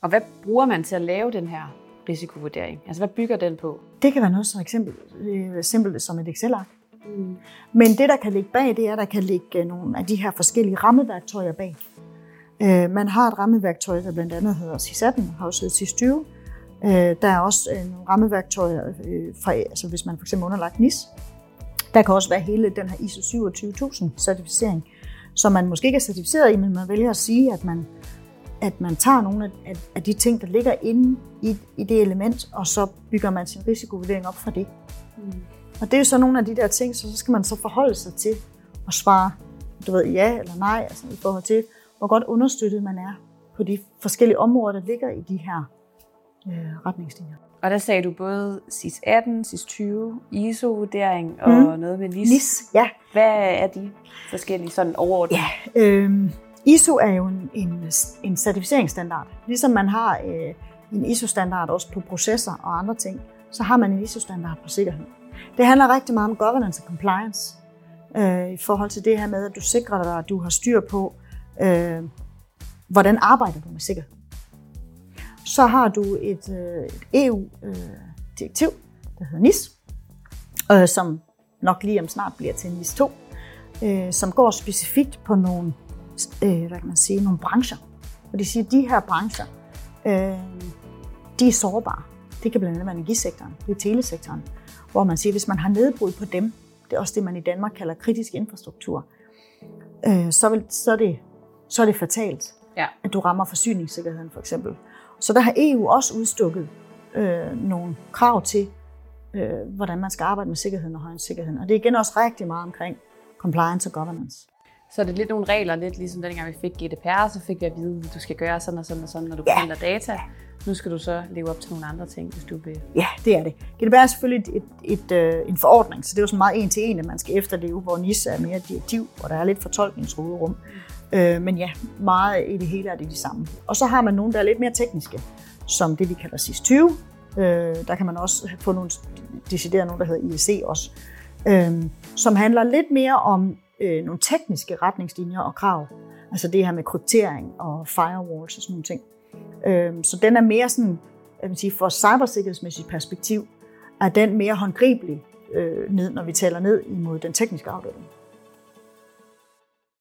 Og hvad bruger man til at lave den her risikovurdering? Altså hvad bygger den på? Det kan være noget så eksempel, øh, simpelt som et Excel-ark. Mm. Men det, der kan ligge bag, det er, at der kan ligge nogle af de her forskellige rammeværktøjer bag. Øh, man har et rammeværktøj, der blandt andet hedder SIS-18, har også hedder SIS-20. Øh, der er også øh, nogle rammeværktøjer, øh, fra, altså hvis man for eksempel underlagt NIS. Der kan også være hele den her ISO 27000 certificering, som man måske ikke er certificeret i, men man vælger at sige, at man, at man tager nogle af, af de ting, der ligger inde i, i det element, og så bygger man sin risikovurdering op fra det. Mm. Og det er jo så nogle af de der ting, så, så skal man så forholde sig til at svare, du ved, ja eller nej, altså i forhold til, hvor godt understøttet man er på de forskellige områder, der ligger i de her øh, retningslinjer. Og der sagde du både SIS 18, SIS 20, ISO-vurdering og mm. noget med NIS. NIS, ja. Hvad er de forskellige sådan overordnet? Ja, øh, ISO er jo en, en, en certificeringsstandard. Ligesom man har øh, en ISO-standard også på processer og andre ting, så har man en ISO-standard på sikkerhed. Det handler rigtig meget om governance og compliance øh, i forhold til det her med, at du sikrer dig, at du har styr på, øh, hvordan arbejder du med sikkerhed. Så har du et, øh, et EU-direktiv, øh, der hedder NIS, øh, som nok lige om snart bliver til NIS 2, øh, som går specifikt på nogle, øh, hvad kan man sige, nogle brancher. Og det siger, at de her brancher, øh, de er sårbare. Det kan blandt andet være energisektoren, det er telesektoren, hvor man siger, at hvis man har nedbrud på dem, det er også det, man i Danmark kalder kritisk infrastruktur, øh, så, vil, så, er det, så er det fatalt, ja. at du rammer forsyningssikkerheden for eksempel. Så der har EU også udstukket øh, nogle krav til, øh, hvordan man skal arbejde med sikkerheden og højens sikkerheden. Og det er igen også rigtig meget omkring compliance og governance. Så er det lidt nogle regler, lidt ligesom dengang vi fik GDPR, så fik vi at vide, at du skal gøre sådan og sådan og sådan, når du ja. behandler data. Nu skal du så leve op til nogle andre ting, hvis du vil. Ja, det er det. GDPR er selvfølgelig et, et, et, øh, en forordning, så det er jo sådan meget en til en, at man skal efterleve, hvor NIS er mere direktiv, hvor der er lidt fortolkningsråderum. Øh, men ja, meget i det hele er det de samme. Og så har man nogle, der er lidt mere tekniske, som det vi kalder SIS-20. Øh, der kan man også få nogle deciderede nogle, der hedder IEC også, øh, som handler lidt mere om øh, nogle tekniske retningslinjer og krav. Altså det her med kryptering og firewalls og sådan nogle ting. Øh, så den er mere sådan, jeg vil sige, for cybersikkerhedsmæssigt perspektiv, er den mere håndgribelig øh, ned, når vi taler ned imod den tekniske afdeling.